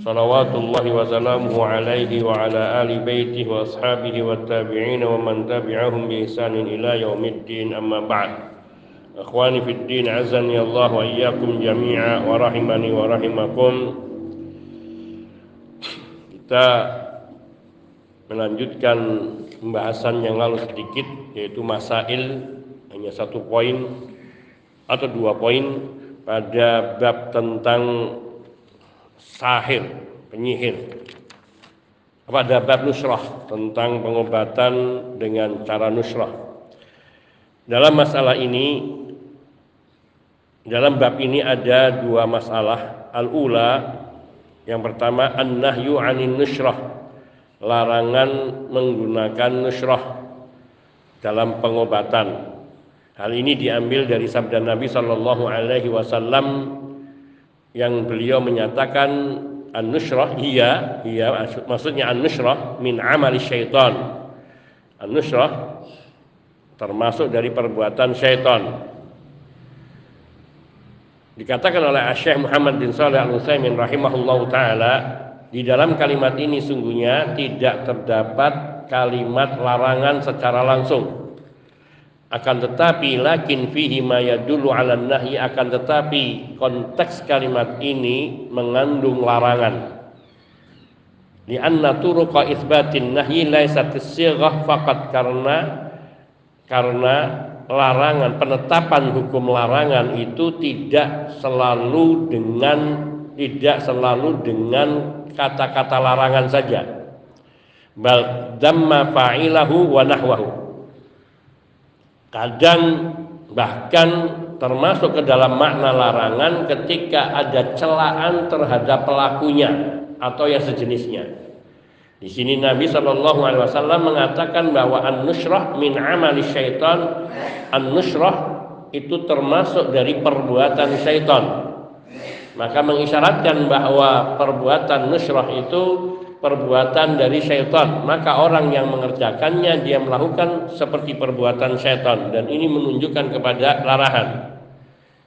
Salawatullahi wa salamuhu alaihi wa ala ali baitihi wa ashabihi wa tabi'in wa man tabi'ahum bi ihsanin ila yaumiddin amma ba'd Akhwani fid din azani Allah wa iyyakum jami'a wa rahimani wa rahimakum. Kita melanjutkan pembahasan yang lalu sedikit yaitu masail hanya satu poin atau dua poin pada bab tentang sahir, penyihir. Pada bab nusrah tentang pengobatan dengan cara nusrah. Dalam masalah ini dalam bab ini ada dua masalah. Al-ula yang pertama an-nahyu 'anin nusrah. Larangan menggunakan nusrah dalam pengobatan. Hal ini diambil dari sabda Nabi Shallallahu alaihi wasallam yang beliau menyatakan an-nusrah iya, iya maksudnya an-nusrah min amali syaitan. An-nusrah termasuk dari perbuatan syaitan. Dikatakan oleh Syekh Muhammad bin Shalih Al Utsaimin rahimahullahu taala di dalam kalimat ini sungguhnya tidak terdapat kalimat larangan secara langsung. Akan tetapi lakin fihi ma yadullu 'ala nahyi akan tetapi konteks kalimat ini mengandung larangan. Di anna turuqa itsbatin nahyi laysat sighah faqat karena karena larangan penetapan hukum larangan itu tidak selalu dengan tidak selalu dengan kata-kata larangan saja bal damma fa'ilahu wa nahwahu kadang bahkan termasuk ke dalam makna larangan ketika ada celaan terhadap pelakunya atau yang sejenisnya di sini Nabi Shallallahu Alaihi Wasallam mengatakan bahwa an-nusrah min amali syaitan. An-nusrah itu termasuk dari perbuatan syaitan. Maka mengisyaratkan bahwa perbuatan nusrah itu perbuatan dari syaitan. Maka orang yang mengerjakannya dia melakukan seperti perbuatan syaitan dan ini menunjukkan kepada larangan.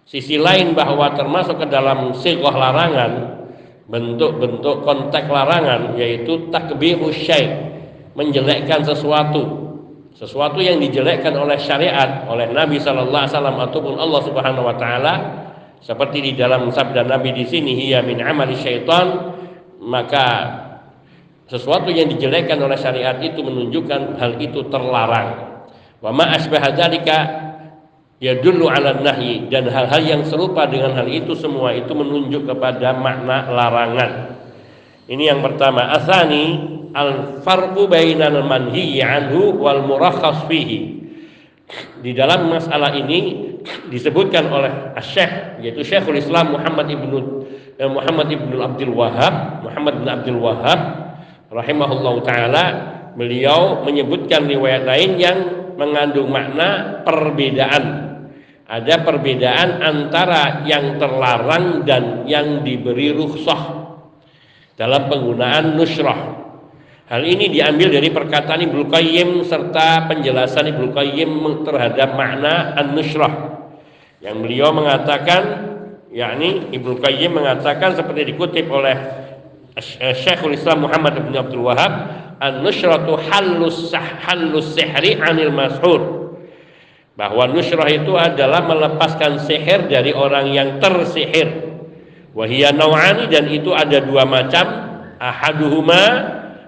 Sisi lain bahwa termasuk ke dalam sigoh larangan bentuk-bentuk konteks larangan yaitu takbihu syai menjelekkan sesuatu sesuatu yang dijelekkan oleh syariat oleh Nabi wasallam ataupun Allah Subhanahu wa taala seperti di dalam sabda Nabi di sini hiya min amali syaitan maka sesuatu yang dijelekkan oleh syariat itu menunjukkan hal itu terlarang wa ma asbaha dzalika ya dulu ala nahyi dan hal-hal yang serupa dengan hal itu semua itu menunjuk kepada makna larangan. Ini yang pertama. Asani al farqu bainal manhi anhu wal murakhas fihi. Di dalam masalah ini disebutkan oleh Syekh yaitu Syekhul Islam Muhammad ibnu eh, Muhammad ibnu Abdul Wahab Muhammad bin Abdul Wahab rahimahullahu taala beliau menyebutkan riwayat lain yang mengandung makna perbedaan ada perbedaan antara yang terlarang dan yang diberi rukhsah dalam penggunaan nusrah. Hal ini diambil dari perkataan Ibnu Qayyim serta penjelasan Ibnu Qayyim terhadap makna an-nusrah. Yang beliau mengatakan yakni Ibnu Qayyim mengatakan seperti dikutip oleh Syekhul Islam Muhammad bin Abdul Wahab, an-nusratu halus halus sihri anil mashur. Bahwa nusrah itu adalah melepaskan sihir dari orang yang tersihir. Wahia nawani dan itu ada dua macam. Ahaduhuma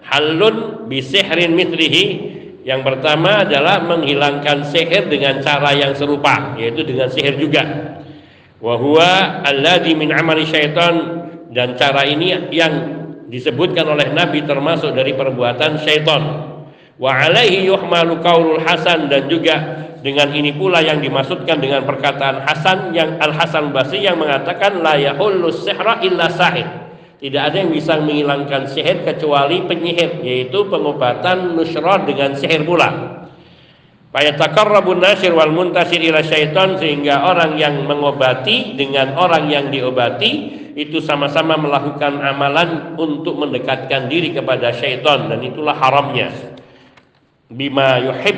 halun bisihrin mitrihi yang pertama adalah menghilangkan sihir dengan cara yang serupa yaitu dengan sihir juga. Wahwa alladhi min amali syaitan dan cara ini yang disebutkan oleh Nabi termasuk dari perbuatan syaitan wa alaihi yuhmalu qaulul hasan dan juga dengan ini pula yang dimaksudkan dengan perkataan Hasan yang Al Hasan Basri yang mengatakan la yahullu sihra illa sahir. Tidak ada yang bisa menghilangkan sihir kecuali penyihir, yaitu pengobatan nusrah dengan sihir pula. Fayatakarrabun nasir wal muntasir ila syaitan sehingga orang yang mengobati dengan orang yang diobati itu sama-sama melakukan amalan untuk mendekatkan diri kepada syaitan dan itulah haramnya. Bima yuhib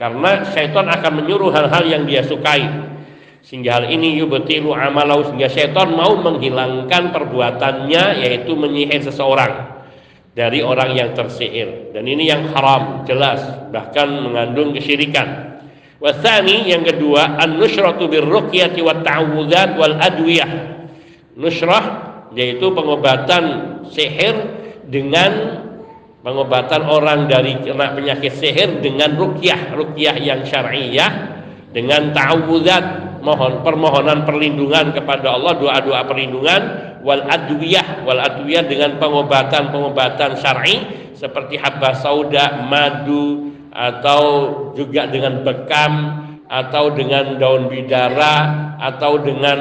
karena syaitan akan menyuruh hal-hal yang dia sukai. Sehingga hal ini yubtilu amalau sehingga syaitan mau menghilangkan perbuatannya yaitu menyihir seseorang dari orang yang tersihir dan ini yang haram jelas bahkan mengandung kesyirikan wasani yang kedua an-nusratu birruqyati wat ta'awudzat wal adwiyah nusrah yaitu pengobatan sihir dengan pengobatan orang dari kena penyakit sihir dengan rukyah rukyah yang syariah dengan ta'awudzat mohon permohonan perlindungan kepada Allah doa-doa perlindungan wal adwiyah wal adwiyah dengan pengobatan-pengobatan syar'i seperti habba sauda, madu atau juga dengan bekam atau dengan daun bidara atau dengan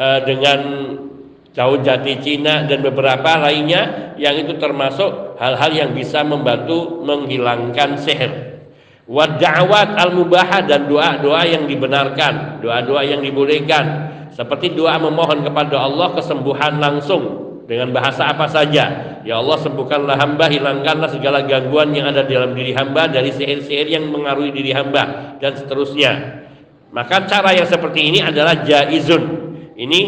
uh, dengan daun jati Cina dan beberapa lainnya yang itu termasuk hal-hal yang bisa membantu menghilangkan sihir. Wad'awat al-mubahah dan doa-doa yang dibenarkan, doa-doa yang dibolehkan seperti doa memohon kepada Allah kesembuhan langsung dengan bahasa apa saja. Ya Allah sembuhkanlah hamba, hilangkanlah segala gangguan yang ada dalam diri hamba dari sihir-sihir yang mengaruhi diri hamba dan seterusnya. Maka cara yang seperti ini adalah jaizun. Ini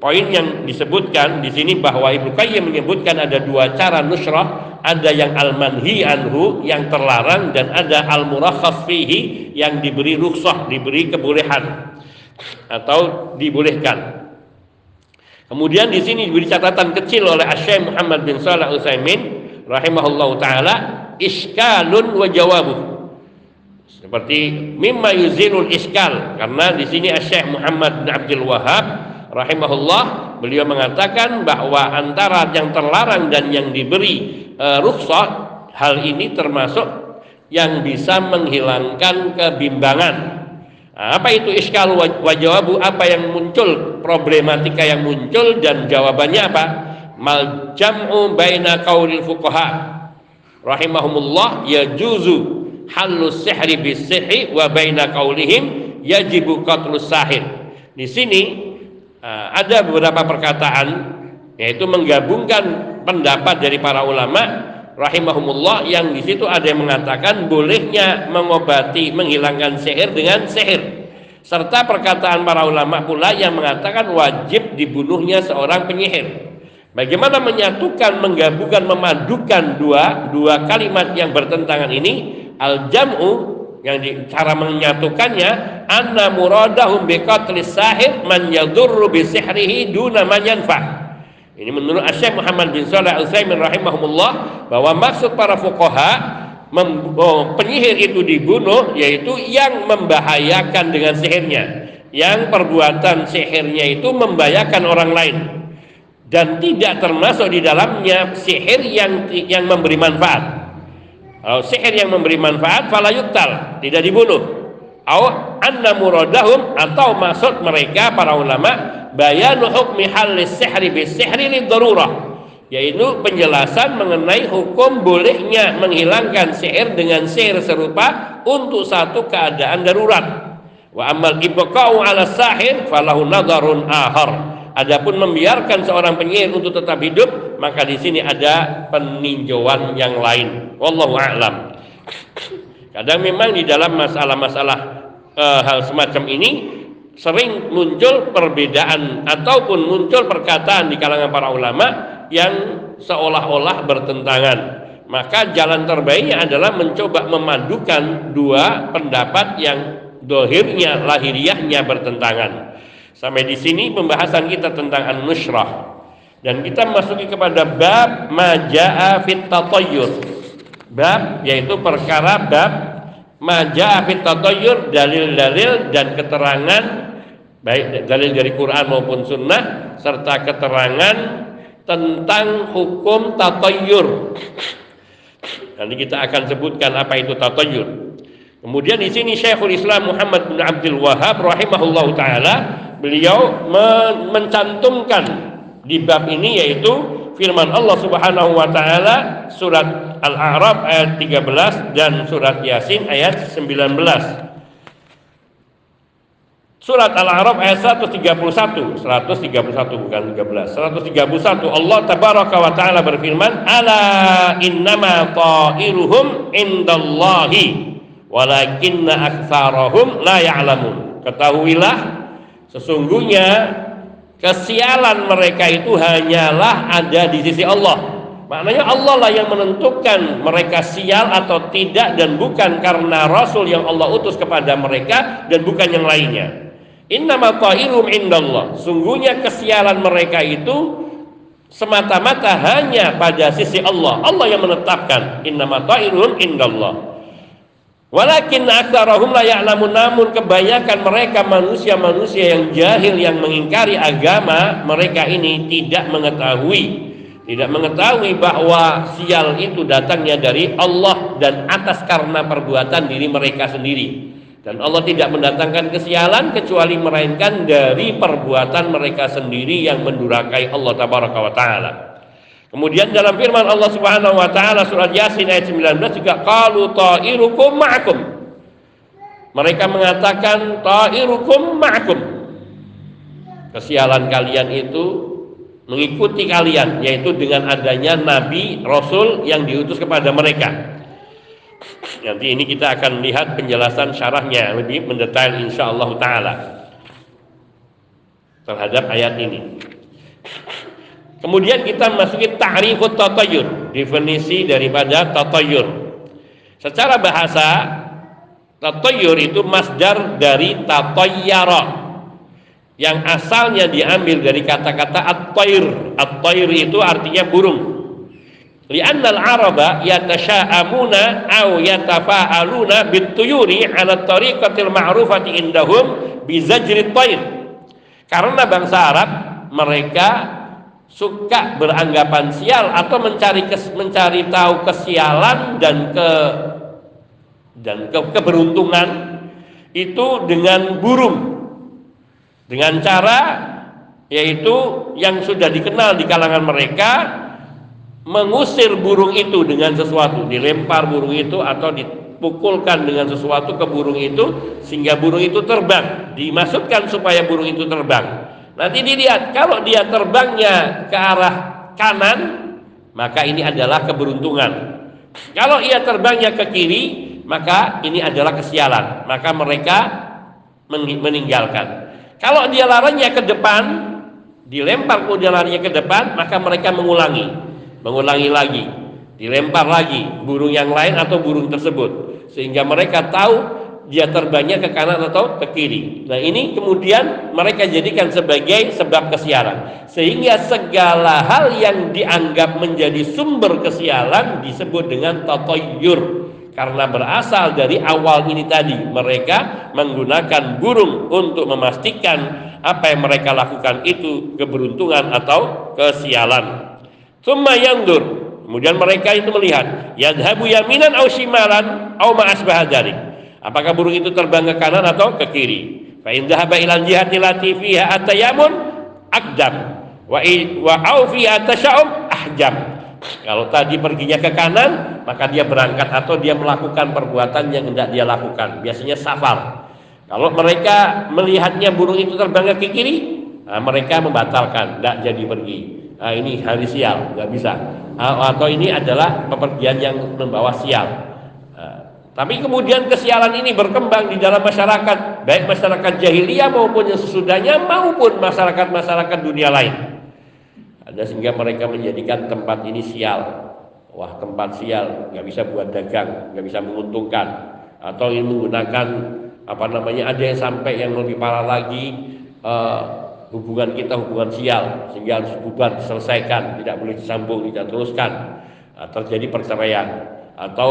poin yang disebutkan di sini bahwa Ibnu Qayyim menyebutkan ada dua cara nusrah, ada yang al-manhi anhu yang terlarang dan ada al-murakhas fihi yang diberi rukhsah, diberi kebolehan atau dibolehkan. Kemudian di sini diberi catatan kecil oleh Syekh Muhammad bin Shalih Utsaimin rahimahullah taala iskalun wa jawabuh. Seperti mimma yuzilul iskal. Karena di sini Syekh Muhammad bin Abdul Wahab rahimahullah beliau mengatakan bahwa antara yang terlarang dan yang diberi e, rukhsah hal ini termasuk yang bisa menghilangkan kebimbangan. Apa itu iskal? Wajawabu apa yang muncul? Problematika yang muncul dan jawabannya apa? Mal jam'u baina qaulil fuqaha. Rahimahumullah yajuzu halus sihri bis sihri wa baina qaulihim yajibu qatlus sahir. Di sini uh, ada beberapa perkataan yaitu menggabungkan pendapat dari para ulama rahimahumullah yang di situ ada yang mengatakan bolehnya mengobati menghilangkan sihir dengan sihir. Serta perkataan para ulama pula yang mengatakan wajib dibunuhnya seorang penyihir. Bagaimana menyatukan menggabungkan memadukan dua dua kalimat yang bertentangan ini al jam'u yang di, cara menyatukannya anna muradahum biqatlis sahir man yadurru bi sihrihi duna man yanfa' Ini menurut Syekh Muhammad bin Shalih Al-Utsaimin rahimahumullah bahwa maksud para fuqaha oh, penyihir itu dibunuh yaitu yang membahayakan dengan sihirnya, yang perbuatan sihirnya itu membahayakan orang lain. Dan tidak termasuk di dalamnya sihir yang yang memberi manfaat. Kalau sihir yang memberi manfaat fala yuktal, tidak dibunuh. Au anna muradahum atau maksud mereka para ulama bayanu hukmi halis sihri bis sihri li darurah. Yaitu penjelasan mengenai hukum bolehnya menghilangkan sihir dengan sihir serupa untuk satu keadaan darurat. Wa amal ibqa'u ala sahir falahu nadarun ahar. Adapun membiarkan seorang penyihir untuk tetap hidup maka di sini ada peninjauan yang lain wallahu a'lam Kadang memang di dalam masalah-masalah e, hal semacam ini sering muncul perbedaan ataupun muncul perkataan di kalangan para ulama yang seolah-olah bertentangan. Maka jalan terbaiknya adalah mencoba memadukan dua pendapat yang dohirnya, lahiriahnya bertentangan. Sampai di sini pembahasan kita tentang an-nusrah. Dan kita masuki kepada bab maja'a fit tatayyur bab yaitu perkara bab maja fit tatayyur dalil-dalil dan keterangan baik dalil dari Quran maupun sunnah serta keterangan tentang hukum tatayyur. Nanti kita akan sebutkan apa itu tatayyur. Kemudian di sini Syekhul Islam Muhammad bin Abdul Wahab rahimahullahu taala beliau mencantumkan di bab ini yaitu firman Allah Subhanahu wa taala surat Al-A'raf ayat 13 dan surat Yasin ayat 19. Surat Al-A'raf ayat 131, 131 bukan 13. 131 Allah tabaraka wa taala berfirman, "Ala innama ta'iruhum indallahi walakinna aktsarahum la ya'lamun." Ketahuilah sesungguhnya kesialan mereka itu hanyalah ada di sisi Allah Maknanya Allah lah yang menentukan mereka sial atau tidak dan bukan karena Rasul yang Allah utus kepada mereka dan bukan yang lainnya. Innama ta'irum indallah. Sungguhnya kesialan mereka itu semata-mata hanya pada sisi Allah. Allah yang menetapkan innama ta'irum indallah. Walakin aktsarahum la ya'lamun namun kebanyakan mereka manusia-manusia yang jahil yang mengingkari agama mereka ini tidak mengetahui tidak mengetahui bahwa sial itu datangnya dari Allah dan atas karena perbuatan diri mereka sendiri dan Allah tidak mendatangkan kesialan kecuali melainkan dari perbuatan mereka sendiri yang mendurakai Allah tabaraka wa taala. Kemudian dalam firman Allah Subhanahu wa taala surat Yasin ayat 19 juga qalu ta'irukum ma'akum. Mereka mengatakan ta'irukum ma'akum. Kesialan kalian itu mengikuti kalian yaitu dengan adanya nabi rasul yang diutus kepada mereka nanti ini kita akan lihat penjelasan syarahnya lebih mendetail insyaallah taala terhadap ayat ini kemudian kita masuki ta'rifut tatayur definisi daripada tatayur secara bahasa tatayur itu masdar dari tatayyara yang asalnya diambil dari kata-kata at-tair. At-tair itu artinya burung. Li'anna al-araba yatasha'amuna aw yatafa'aluna bituyuri 'ala tariqatil ma'rufati indahum bizajri tair. Karena bangsa Arab mereka suka beranggapan sial atau mencari kes, mencari tahu kesialan dan ke dan ke, keberuntungan itu dengan burung. Dengan cara yaitu yang sudah dikenal di kalangan mereka mengusir burung itu dengan sesuatu dilempar burung itu atau dipukulkan dengan sesuatu ke burung itu sehingga burung itu terbang dimasukkan supaya burung itu terbang nanti dilihat kalau dia terbangnya ke arah kanan maka ini adalah keberuntungan. Kalau ia terbangnya ke kiri maka ini adalah kesialan. Maka mereka meninggalkan. Kalau dia larinya ke depan, dilempar kemudian larinya ke depan, maka mereka mengulangi, mengulangi lagi, dilempar lagi burung yang lain atau burung tersebut, sehingga mereka tahu dia terbangnya ke kanan atau ke kiri. Nah ini kemudian mereka jadikan sebagai sebab kesialan. Sehingga segala hal yang dianggap menjadi sumber kesialan disebut dengan tatoyur karena berasal dari awal ini tadi mereka menggunakan burung untuk memastikan apa yang mereka lakukan itu keberuntungan atau kesialan. Summa yandur. Kemudian mereka itu melihat yadhabu yaminan au shimalan au ma Apakah burung itu terbang ke kanan atau ke kiri? Fa in dhahaba ila jihati lati fiha atayamun akdam wa wa au ahjam kalau tadi perginya ke kanan, maka dia berangkat atau dia melakukan perbuatan yang tidak dia lakukan. Biasanya safar. Kalau mereka melihatnya burung itu terbang ke kiri, nah, mereka membatalkan, tidak jadi pergi. Nah, ini hari sial, nggak bisa. Nah, atau ini adalah pepergian yang membawa sial. Tapi kemudian kesialan ini berkembang di dalam masyarakat, baik masyarakat jahiliyah maupun yang sesudahnya maupun masyarakat-masyarakat dunia lain. Ada sehingga mereka menjadikan tempat ini sial. Wah tempat sial, nggak bisa buat dagang, nggak bisa menguntungkan. Atau ingin menggunakan apa namanya ada yang sampai yang lebih parah lagi uh, hubungan kita hubungan sial sehingga harus bubar diselesaikan, tidak boleh disambung, tidak teruskan. Atau terjadi perceraian atau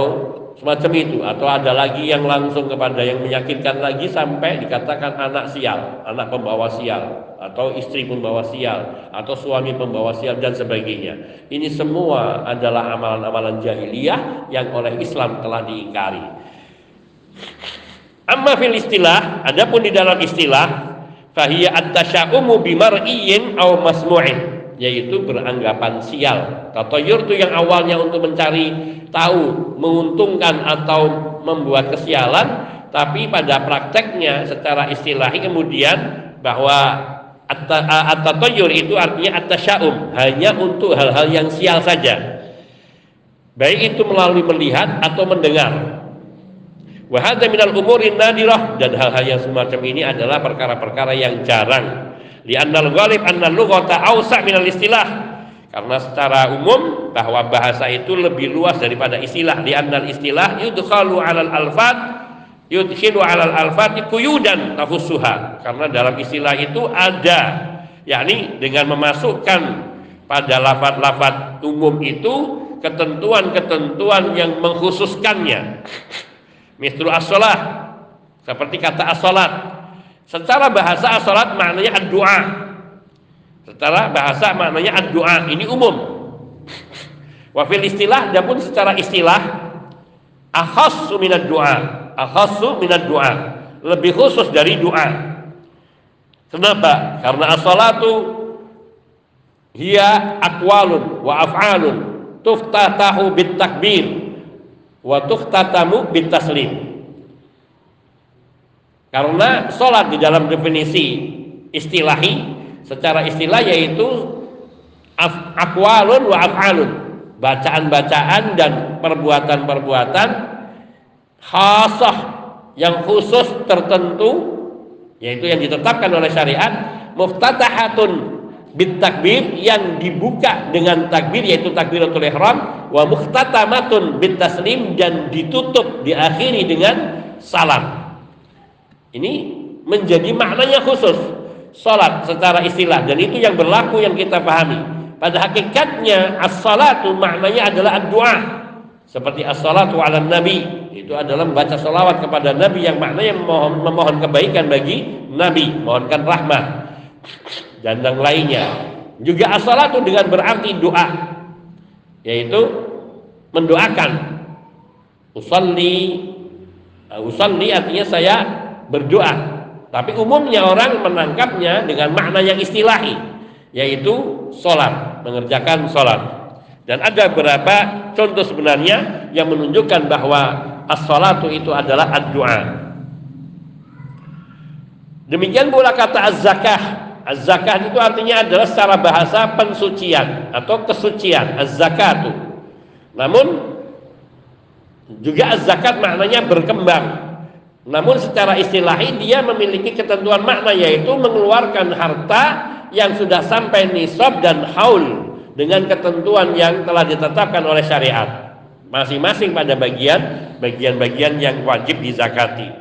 semacam itu atau ada lagi yang langsung kepada yang menyakitkan lagi sampai dikatakan anak sial, anak pembawa sial atau istri pembawa sial atau suami pembawa sial dan sebagainya. Ini semua adalah amalan-amalan jahiliyah yang oleh Islam telah diingkari. Amma fil istilah, adapun di dalam istilah fahiya at-tasya'umu bimar'iyyin aw masmu'in yaitu beranggapan sial. Tatoyur itu yang awalnya untuk mencari tahu, menguntungkan atau membuat kesialan, tapi pada prakteknya secara istilahi kemudian bahwa at-tatoyur itu artinya at-tasyaum, hanya untuk hal-hal yang sial saja. Baik itu melalui melihat atau mendengar. Wahada minal umurin nadirah dan hal-hal yang semacam ini adalah perkara-perkara yang jarang Li'annal ghalib annal lughata awsa' minal istilah. Karena secara umum bahwa bahasa itu lebih luas daripada istilah. Li'annal istilah yudkhalu 'alal alfat yudkhilu 'alal alfat kuyudan tafussuha. Karena dalam istilah itu ada yakni dengan memasukkan pada lafat-lafat umum itu ketentuan-ketentuan yang mengkhususkannya. Mistru as-salah seperti kata as-salat Secara bahasa as-salat maknanya ad-du'a. Secara bahasa maknanya ad-du'a. Ini umum. Wafil istilah pun secara istilah akhassu minad du'a. Akhassu minad du'a. Lebih khusus dari doa. Kenapa? Karena as-salatu hiya aqwalun wa af'alun tuftatahu bit takbir wa tuftatamu bit taslim. Karena sholat di dalam definisi istilahi secara istilah yaitu akwalun wa af'alun. Bacaan-bacaan dan perbuatan-perbuatan khasah yang khusus tertentu yaitu yang ditetapkan oleh syariat muftatahatun bit takbir yang dibuka dengan takbir yaitu takbiratul ihram wa muhtatamatun bit taslim dan ditutup diakhiri dengan salam. Ini menjadi maknanya khusus salat secara istilah dan itu yang berlaku yang kita pahami. Pada hakikatnya as-salatu maknanya adalah doa. Seperti as-salatu ala nabi itu adalah membaca salawat kepada nabi yang maknanya memohon, memohon kebaikan bagi nabi, mohonkan rahmat dan yang lainnya. Juga as-salatu dengan berarti doa yaitu mendoakan. Usalli usalli artinya saya berdoa. Tapi umumnya orang menangkapnya dengan makna yang istilahi, yaitu sholat, mengerjakan sholat. Dan ada beberapa contoh sebenarnya yang menunjukkan bahwa as-salatu itu adalah ad-du'a. Demikian pula kata az-zakah. Az-zakah itu artinya adalah secara bahasa pensucian atau kesucian, az-zakatu. Namun juga az-zakat maknanya berkembang namun secara istilahi dia memiliki ketentuan makna yaitu mengeluarkan harta yang sudah sampai nisab dan haul dengan ketentuan yang telah ditetapkan oleh syariat. Masing-masing pada bagian bagian-bagian yang wajib dizakati.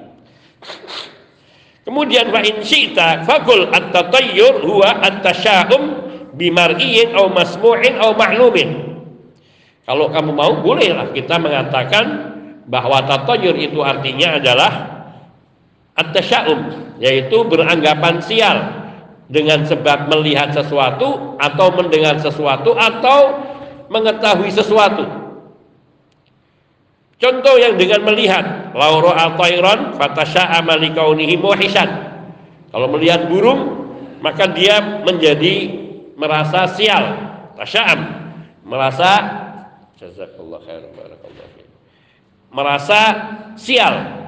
Kemudian wa in syi'ta fakul at-tatayyur huwa at-tasya'um bimar'iyin aw masmu'in aw ma'lumin. Kalau kamu mau bolehlah kita mengatakan bahwa tatoyur itu artinya adalah at-tasya'um yaitu beranggapan sial dengan sebab melihat sesuatu atau mendengar sesuatu atau mengetahui sesuatu. Contoh yang dengan melihat lauro likaunihi muhisan. Kalau melihat burung maka dia menjadi merasa sial, tasya'am, merasa merasa sial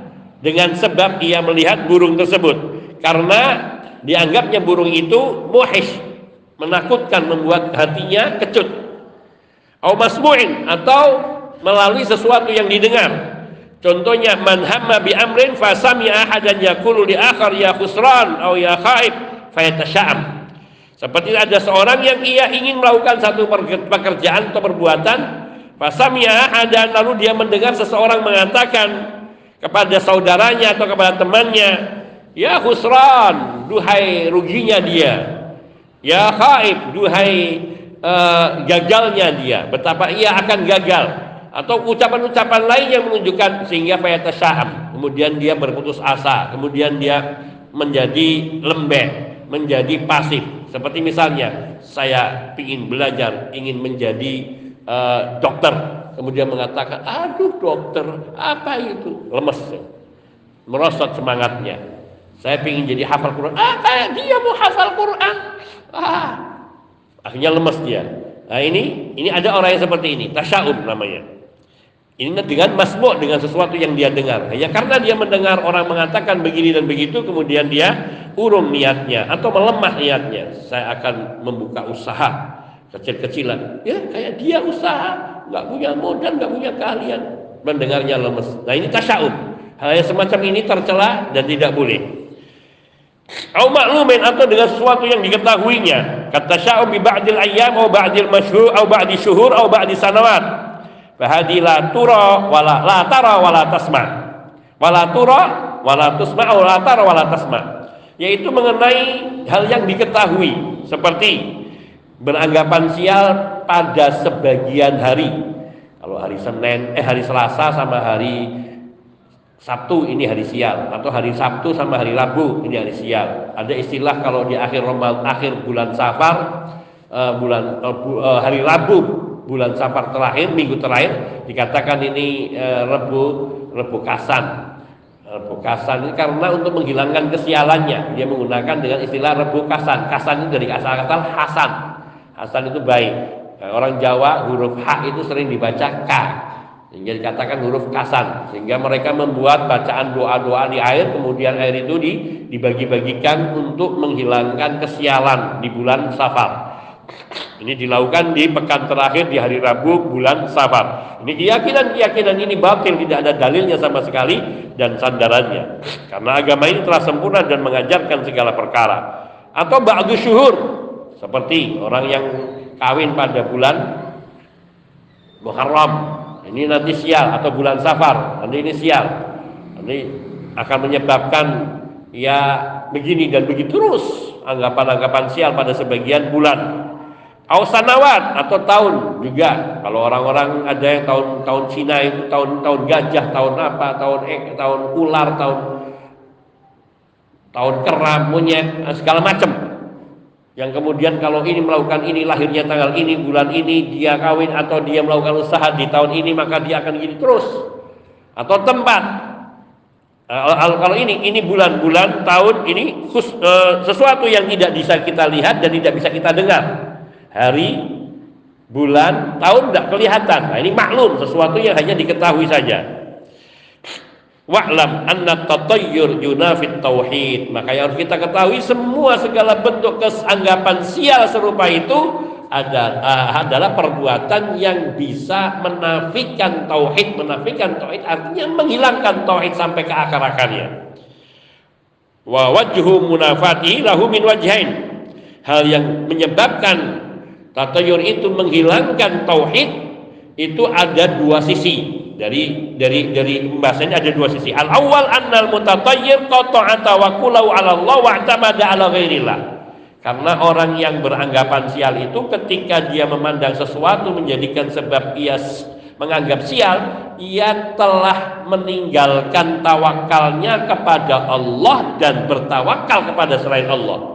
dengan sebab ia melihat burung tersebut. Karena dianggapnya burung itu muhis menakutkan membuat hatinya kecut. Atau masmu'in atau melalui sesuatu yang didengar. Contohnya man hamma bi amrin fa sami'a ahadan yaqulu li akhar ya khusran atau ya khaib fayatasha'am seperti ada seorang yang ia ingin melakukan satu pekerjaan atau perbuatan sami'a ahadan lalu dia mendengar seseorang mengatakan kepada saudaranya atau kepada temannya ya khusran duhai ruginya dia. Ya khaib duhai uh, gagalnya dia. Betapa ia akan gagal. Atau ucapan-ucapan lain yang menunjukkan sehingga fayata syaham kemudian dia berputus asa. Kemudian dia menjadi lembek menjadi pasif. Seperti misalnya saya ingin belajar ingin menjadi uh, dokter kemudian mengatakan, aduh dokter, apa itu? Lemes, merosot semangatnya. Saya ingin jadi hafal Quran. Ah, kayak dia mau hafal Quran. Ah, akhirnya lemes dia. Nah ini ini ada orang yang seperti ini, tasya'um namanya. Ini dengan masmu' dengan sesuatu yang dia dengar. Ya karena dia mendengar orang mengatakan begini dan begitu, kemudian dia urung niatnya atau melemah niatnya. Saya akan membuka usaha kecil-kecilan. Ya kayak dia usaha, nggak punya modal, nggak punya keahlian, mendengarnya lemes. Nah ini tasya'um. Hal yang semacam ini tercela dan tidak boleh. Au maklumin atau dengan sesuatu yang diketahuinya. Kata sya'um bi ba'dil ayyam au ba'dil masyhur au ba'di syuhur au ba'di sanawat. Fahadi la tura wala la tara wala tasma. Wala tura wala tusma au la tara wala tasma. Yaitu mengenai hal yang diketahui seperti beranggapan sial pada sebagian hari. Kalau hari Senin, eh hari Selasa sama hari Sabtu ini hari sial atau hari Sabtu sama hari Rabu ini hari sial. Ada istilah kalau di akhir Ramadan akhir bulan Safar uh, bulan uh, hari Rabu bulan Safar terakhir minggu terakhir dikatakan ini uh, Rebu Rebu Kasan. Rebu Kasan ini karena untuk menghilangkan kesialannya dia menggunakan dengan istilah Rebu Kasan. Kasan itu dari asal kata Hasan. Hasan itu baik. Orang Jawa huruf H itu sering dibaca K. Sehingga dikatakan huruf kasan. Sehingga mereka membuat bacaan doa-doa di air kemudian air itu di, dibagi-bagikan untuk menghilangkan kesialan di bulan Safar. Ini dilakukan di pekan terakhir di hari Rabu bulan Safar. Ini keyakinan-keyakinan ini batil tidak ada dalilnya sama sekali dan sandarannya. Karena agama ini telah sempurna dan mengajarkan segala perkara. Atau ba'du syuhur seperti orang yang kawin pada bulan Muharram. Ini nanti sial atau bulan safar. Nanti ini sial. Nanti akan menyebabkan ya begini dan begitu terus anggapan-anggapan sial pada sebagian bulan. Ausanawat atau tahun juga. Kalau orang-orang ada yang tahun tahun Cina itu tahun tahun gajah tahun apa tahun ek tahun ular tahun tahun kera monyet segala macam yang kemudian kalau ini melakukan ini lahirnya tanggal ini bulan ini dia kawin atau dia melakukan usaha di tahun ini maka dia akan gini terus. Atau tempat. Kalau ini ini bulan-bulan tahun ini uh, sesuatu yang tidak bisa kita lihat dan tidak bisa kita dengar. Hari bulan tahun tidak kelihatan. Nah ini maklum sesuatu yang hanya diketahui saja Wa'lam anna tatayyur yunafit tauhid. Maka yang harus kita ketahui semua segala bentuk kesanggapan sial serupa itu adalah, adalah perbuatan yang bisa menafikan tauhid, menafikan tauhid artinya menghilangkan tauhid sampai ke akar-akarnya. Wa wajhu munafati lahu min wajhain. Hal yang menyebabkan tatayur itu menghilangkan tauhid itu ada dua sisi dari dari dari pembahasannya ada dua sisi. Al awal annal mutatayyir qata'a tawakkulahu 'ala Allah wa i'tamada 'ala ghairillah. Karena orang yang beranggapan sial itu ketika dia memandang sesuatu menjadikan sebab ia menganggap sial, ia telah meninggalkan tawakalnya kepada Allah dan bertawakal kepada selain Allah.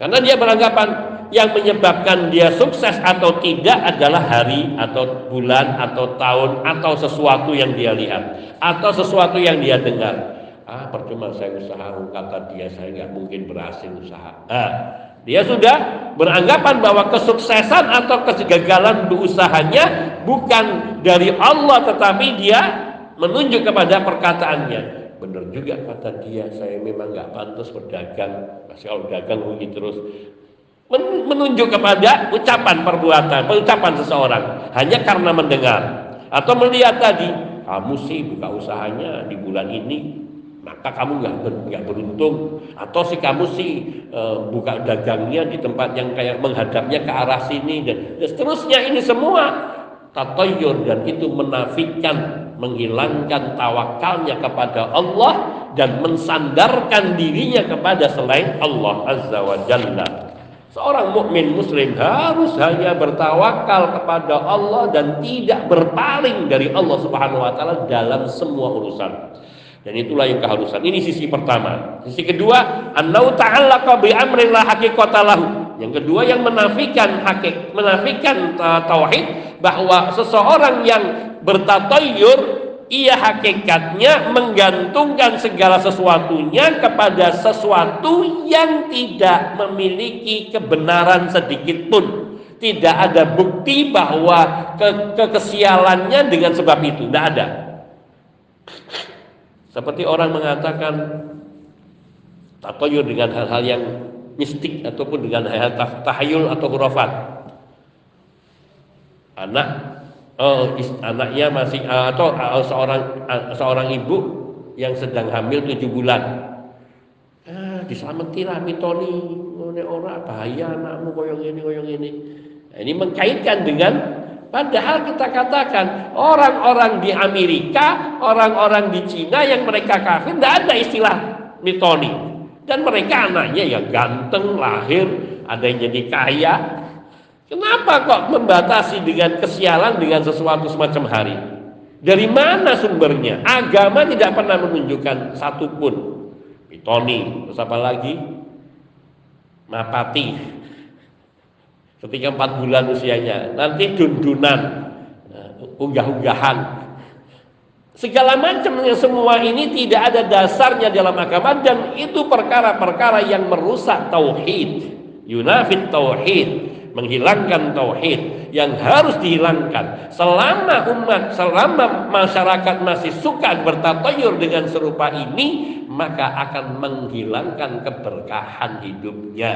Karena dia beranggapan yang menyebabkan dia sukses atau tidak adalah hari atau bulan atau tahun atau sesuatu yang dia lihat atau sesuatu yang dia dengar. Ah percuma saya usaha kata dia saya nggak mungkin berhasil usaha. Ah, dia sudah beranggapan bahwa kesuksesan atau kegagalan usahanya bukan dari Allah tetapi dia menunjuk kepada perkataannya. Benar juga kata dia, saya memang nggak pantas berdagang. Masih kalau dagang rugi terus. Menunjuk kepada ucapan perbuatan, ucapan seseorang. Hanya karena mendengar. Atau melihat tadi kamu sih buka usahanya di bulan ini maka kamu nggak nggak beruntung. Atau si kamu sih e, buka dagangnya di tempat yang kayak menghadapnya ke arah sini dan, dan seterusnya. Ini semua tatoyur dan itu menafikan menghilangkan tawakalnya kepada Allah dan mensandarkan dirinya kepada selain Allah azza wa jalla Seorang mukmin muslim harus hanya bertawakal kepada Allah dan tidak berpaling dari Allah Subhanahu wa taala dalam semua urusan. Dan itulah yang keharusan. Ini sisi pertama. Sisi kedua, annau ta'allaqa bi amrillah haqiqatalahu. Yang kedua yang menafikan hakik, menafikan uh, tauhid bahwa seseorang yang bertatayyur ia hakikatnya menggantungkan segala sesuatunya kepada sesuatu yang tidak memiliki kebenaran sedikit pun. Tidak ada bukti bahwa ke kekesialannya dengan sebab itu, tidak ada. Seperti orang mengatakan tatoyur dengan hal-hal yang mistik ataupun dengan hal-hal tahayul atau hurafat. Anak oh, anaknya masih atau uh, seorang uh, seorang ibu yang sedang hamil tujuh bulan. Ah, diselamatilah mitoni, oleh orang bahaya anakmu koyong ini koyong ini. Nah, ini mengkaitkan dengan Padahal kita katakan orang-orang di Amerika, orang-orang di Cina yang mereka kafir, tidak ada istilah mitoni. Dan mereka anaknya yang ganteng, lahir, ada yang jadi kaya. Kenapa kok membatasi dengan kesialan dengan sesuatu semacam hari? Dari mana sumbernya? Agama tidak pernah menunjukkan satupun. Mitoni, terus apa lagi? Mapati, ketika empat bulan usianya nanti dundunan unggah-unggahan segala macam yang semua ini tidak ada dasarnya dalam agama dan itu perkara-perkara yang merusak tauhid. Yunafid tauhid menghilangkan tauhid yang harus dihilangkan. Selama umat selama masyarakat masih suka bertatayur dengan serupa ini maka akan menghilangkan keberkahan hidupnya.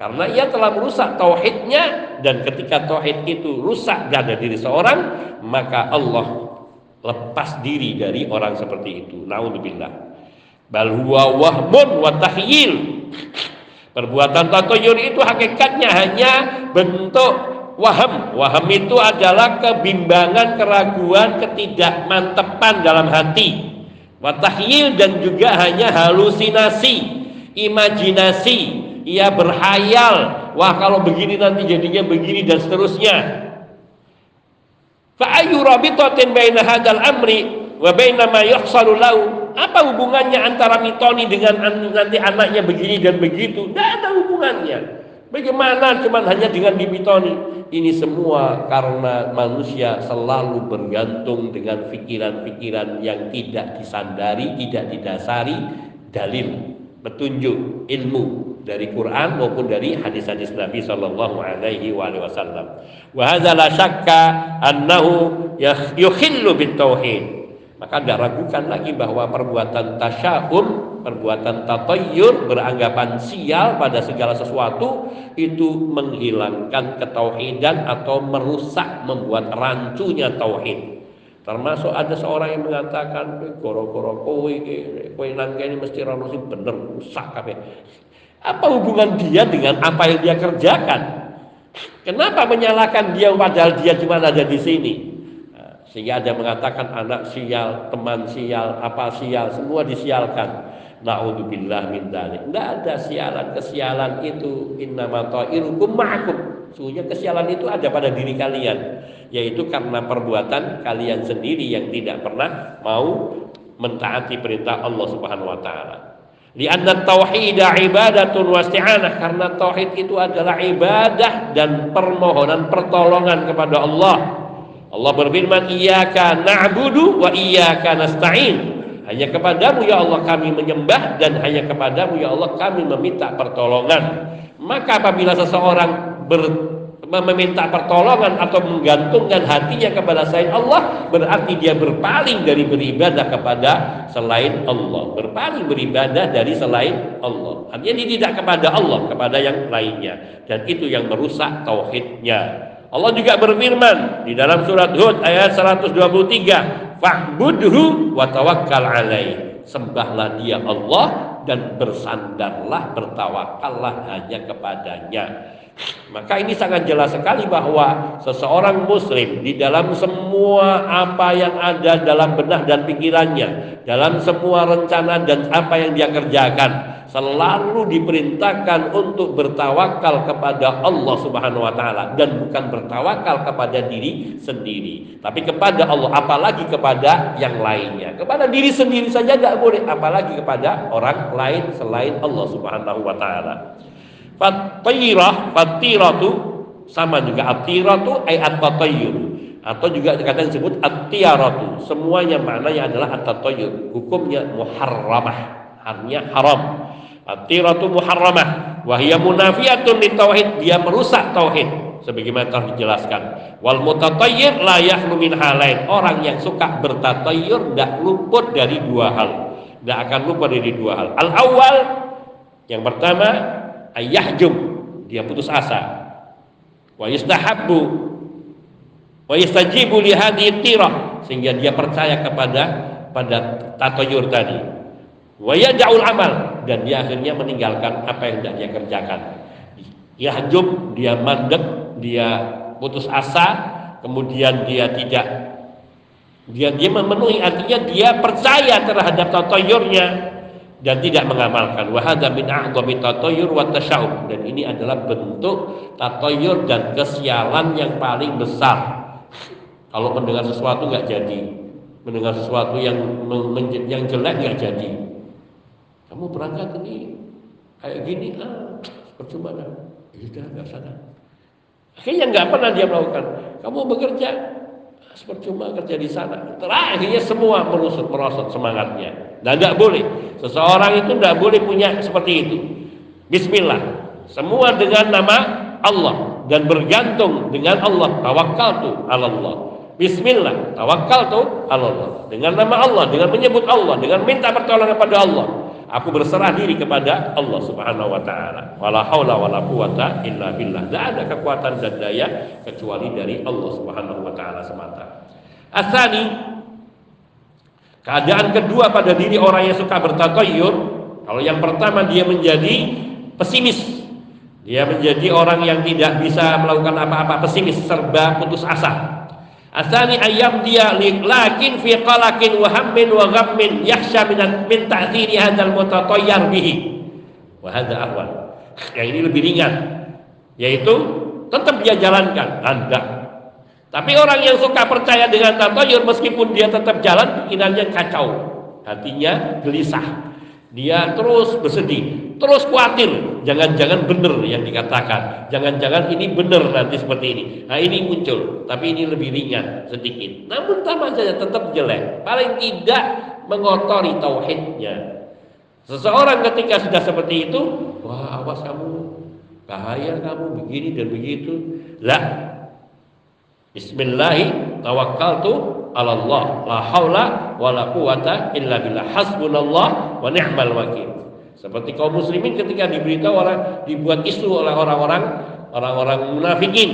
Karena ia telah merusak tauhidnya dan ketika tauhid itu rusak pada diri seorang, maka Allah lepas diri dari orang seperti itu. Nauzubillah. Bal huwa wahmun wa tahyil. Perbuatan tatayur itu hakikatnya hanya bentuk waham. Waham itu adalah kebimbangan, keraguan, ketidakmantepan dalam hati. Watahyil dan juga hanya halusinasi, imajinasi, ia berhayal, wah kalau begini nanti jadinya begini dan seterusnya. Fa ayu rabitatin baina hadzal amri wa baina ma lahu? Apa hubungannya antara mitoni dengan nanti anaknya begini dan begitu? Tidak ada hubungannya. Bagaimana cuman hanya dengan dimitoni? Ini semua karena manusia selalu bergantung dengan pikiran-pikiran yang tidak disandari, tidak didasari dalil, petunjuk, ilmu dari Quran maupun dari hadis-hadis Nabi Shallallahu Alaihi Wasallam. Wahada syakka annahu yukhillu bit tauhid. Maka tidak ragukan lagi bahwa perbuatan tasyahum, perbuatan tatayyur, beranggapan sial pada segala sesuatu itu menghilangkan ketauhidan atau merusak, membuat rancunya tauhid. Termasuk ada seorang yang mengatakan, goro-goro kowe kowe nang ini mesti sing bener rusak kabeh. Apa hubungan dia dengan apa yang dia kerjakan? Kenapa menyalahkan dia padahal dia cuma ada di sini? Nah, sehingga ada mengatakan anak sial, teman sial, apa sial, semua disialkan. Naudzubillah min dzalik. Enggak ada sialan kesialan itu innama ta'irukum ma'akum. Sesungguhnya kesialan itu ada pada diri kalian, yaitu karena perbuatan kalian sendiri yang tidak pernah mau mentaati perintah Allah Subhanahu wa taala. Lianna tauhida ibadatun wasti'anah karena tauhid itu adalah ibadah dan permohonan pertolongan kepada Allah. Allah berfirman, "Iyyaka na'budu wa iyyaka nasta'in." Hanya kepadamu ya Allah kami menyembah dan hanya kepadamu ya Allah kami meminta pertolongan. Maka apabila seseorang meminta pertolongan atau menggantungkan hatinya kepada selain Allah berarti dia berpaling dari beribadah kepada selain Allah. Berpaling beribadah dari selain Allah. Artinya dia tidak kepada Allah kepada yang lainnya. Dan itu yang merusak tauhidnya. Allah juga berfirman di dalam surat Hud ayat 123 fa'budhu wa tawakkal alaih sembahlah dia Allah dan bersandarlah bertawakallah hanya kepadanya maka ini sangat jelas sekali bahwa seseorang muslim di dalam semua apa yang ada dalam benak dan pikirannya, dalam semua rencana dan apa yang dia kerjakan, selalu diperintahkan untuk bertawakal kepada Allah Subhanahu wa taala dan bukan bertawakal kepada diri sendiri, tapi kepada Allah, apalagi kepada yang lainnya. Kepada diri sendiri saja tidak boleh, apalagi kepada orang lain selain Allah Subhanahu wa taala. Fatirah, fatiratu sama juga atiratu ay at-tatayyur. atau juga kadang disebut at-tiyaratu. Semuanya maknanya adalah at-tatayyur. Hukumnya muharramah, artinya haram. At-tiyaratu muharramah wa hiya munafiyatun tauhid, dia merusak tauhid sebagaimana telah dijelaskan. Wal mutatayyir la yahlu halain. Orang yang suka bertatayyur tidak luput dari dua hal. Tidak akan lupa dari dua hal. Al awal yang pertama ayahjum, dia putus asa. Wa yustahabbu wa yastajibu li hadhihi tirah sehingga dia percaya kepada pada tatayur tadi. Wa yad'ul amal. Dan dia akhirnya meninggalkan apa yang dia kerjakan. Yahjub dia mandek dia putus asa. Kemudian dia tidak dia dia memenuhi artinya dia percaya terhadap tatayurnya dan tidak mengamalkan wahada min tasya'ub dan ini adalah bentuk tatayur dan kesialan yang paling besar kalau mendengar sesuatu nggak jadi, mendengar sesuatu yang yang jelek nggak jadi. Kamu berangkat ini kayak gini, ah, percuma dah. Ya sudah nggak sana. Akhirnya nggak pernah dia melakukan. Kamu bekerja, ah, percuma kerja di sana. Terakhirnya semua merosot merosot semangatnya. Dan nggak boleh. Seseorang itu nggak boleh punya seperti itu. Bismillah. Semua dengan nama Allah dan bergantung dengan Allah. Tawakal tuh Allah. Bismillah, tawakal tuh Allah. Dengan nama Allah, dengan menyebut Allah, dengan minta pertolongan pada Allah. Aku berserah diri kepada Allah Subhanahu wa taala. Wala haula wala quwata illa billah. Tidak ada kekuatan dan daya kecuali dari Allah Subhanahu wa taala semata. Asani keadaan kedua pada diri orang yang suka bertatoyur, kalau yang pertama dia menjadi pesimis. Dia menjadi orang yang tidak bisa melakukan apa-apa, pesimis, serba putus asa. Asani ayam dia lakin fi qalakin wa hammin wa ghammin yakhsha min min ta'thiri hadzal mutatayyar bihi. Wa hadza ahwan. Yang ini lebih ringan yaitu tetap dia jalankan Anda. Tapi orang yang suka percaya dengan tatoyur meskipun dia tetap jalan pikirannya kacau, hatinya gelisah. Dia terus bersedih, terus khawatir. Jangan-jangan benar yang dikatakan. Jangan-jangan ini benar nanti seperti ini. Nah ini muncul, tapi ini lebih ringan sedikit. Namun sama saja tetap jelek. Paling tidak mengotori tauhidnya. Seseorang ketika sudah seperti itu, wah awas kamu, bahaya kamu begini dan begitu. Lah, Bismillahirrahmanirrahim. Tawakkaltu 'ala Allah. La haula wala quwata illa billah. Hasbunallah wa ni'mal wakil. Seperti kaum muslimin ketika diberitahu orang dibuat isu oleh orang-orang orang-orang munafikin.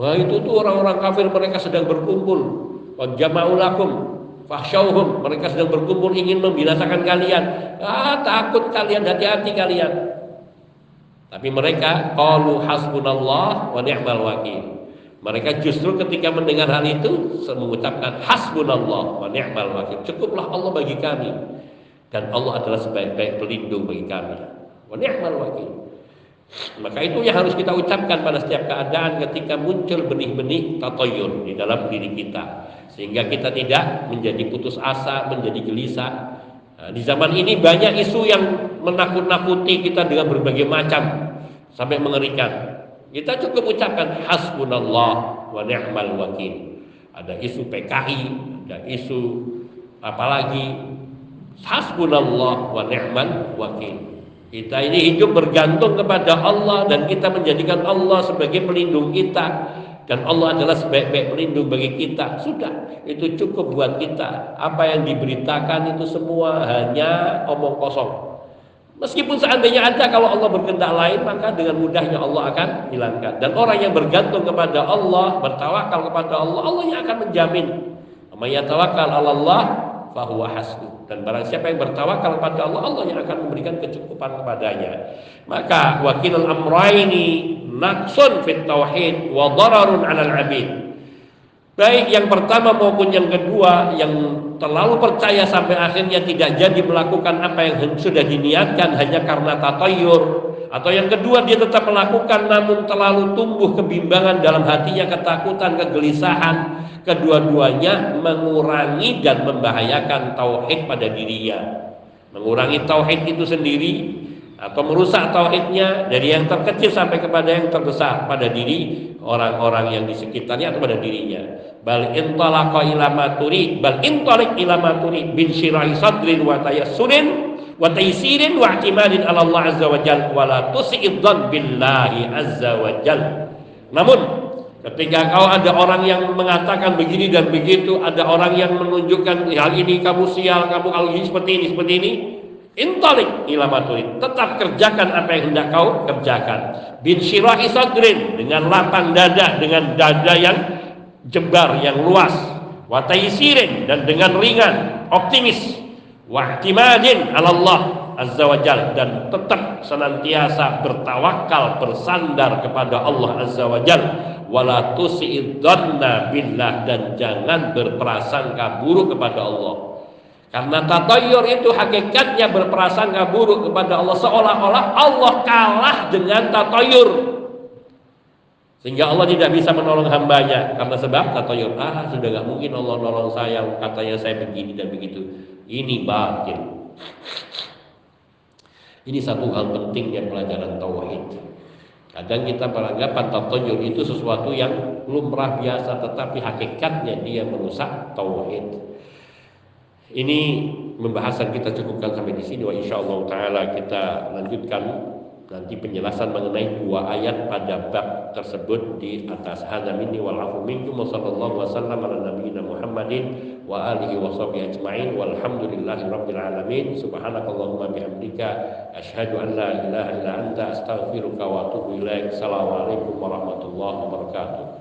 Wah itu tuh orang-orang kafir mereka sedang berkumpul. Jama'ulakum fahsyauhum. Mereka sedang berkumpul ingin membinasakan kalian. Ah takut kalian hati-hati kalian. Tapi mereka qalu hasbunallah wa ni'mal wakil. Mereka justru ketika mendengar hal itu mengucapkan hasbunallah wa ni'mal wakil. Cukuplah Allah bagi kami dan Allah adalah sebaik-baik pelindung bagi kami. Wa ni'mal wakil. Maka itu yang harus kita ucapkan pada setiap keadaan ketika muncul benih-benih tatoyur di dalam diri kita sehingga kita tidak menjadi putus asa, menjadi gelisah. Nah, di zaman ini banyak isu yang menakut-nakuti kita dengan berbagai macam sampai mengerikan. Kita cukup ucapkan hasbunallah wa ni'mal wakil. Ada isu PKI, ada isu apalagi hasbunallah wa ni'mal wakil. Kita ini hidup bergantung kepada Allah dan kita menjadikan Allah sebagai pelindung kita dan Allah adalah sebaik-baik pelindung bagi kita. Sudah, itu cukup buat kita. Apa yang diberitakan itu semua hanya omong kosong. Meskipun seandainya ada kalau Allah berkehendak lain maka dengan mudahnya Allah akan hilangkan. Dan orang yang bergantung kepada Allah, bertawakal kepada Allah, Allah yang akan menjamin. May yatawakkal 'ala Allah fahuwa hasbuh. Dan barang siapa yang bertawakal kepada Allah, Allah yang akan memberikan kecukupan kepadanya. Maka wakil amraini naqsun fit tauhid wa dararun 'alal 'abid. Baik yang pertama maupun yang kedua yang terlalu percaya sampai akhirnya tidak jadi melakukan apa yang sudah diniatkan hanya karena tatayur atau yang kedua dia tetap melakukan namun terlalu tumbuh kebimbangan dalam hatinya ketakutan kegelisahan. Kedua-duanya mengurangi dan membahayakan tauhid pada dirinya. Mengurangi tauhid itu sendiri atau merusak tauhidnya dari yang terkecil sampai kepada yang terbesar pada diri orang-orang yang di sekitarnya atau pada dirinya bal intalaqa ila ma bal intalik ila bin syirahi sadrin wa tayassurin wa taysirin wa i'timadin ala Allah azza wa jalla wa la tusi'id billahi azza wa jalla namun ketika kau ada orang yang mengatakan begini dan begitu ada orang yang menunjukkan hal ini kamu sial kamu kalau ini seperti ini seperti ini Intalik ila. Tetap kerjakan apa yang hendak kau kerjakan. Bin syirahi sadrin dengan lapang dada, dengan dada yang jembar yang luas wa taisirin dan dengan ringan optimis wa ihtimadin ala Allah azza wa jal dan tetap senantiasa bertawakal bersandar kepada Allah azza wa jal. Wala tusidzanna billah dan jangan berprasangka buruk kepada Allah. Karena tatayur itu hakikatnya berprasangka buruk kepada Allah seolah-olah Allah kalah dengan tatayur sehingga Allah tidak bisa menolong hambanya karena sebab kata ah sudah nggak mungkin Allah nolong saya katanya saya begini dan begitu. Ini batin. Ini satu hal pentingnya pelajaran tauhid. Kadang kita beranggapan tatayur itu sesuatu yang lumrah biasa tetapi hakikatnya dia merusak tauhid. Ini pembahasan kita cukupkan sampai di sini. Wa insya Allah taala kita lanjutkan nanti penjelasan mengenai dua ayat pada bab tersebut di atas. Hadza minni wal afu minkum sallallahu wasallam ala nabiyina Muhammadin wa alihi wa sahbihi ajmain walhamdulillahi rabbil alamin. Subhanakallahumma bihamdika asyhadu an la ilaha illa anta astaghfiruka wa atubu ilaik. Assalamualaikum warahmatullahi wabarakatuh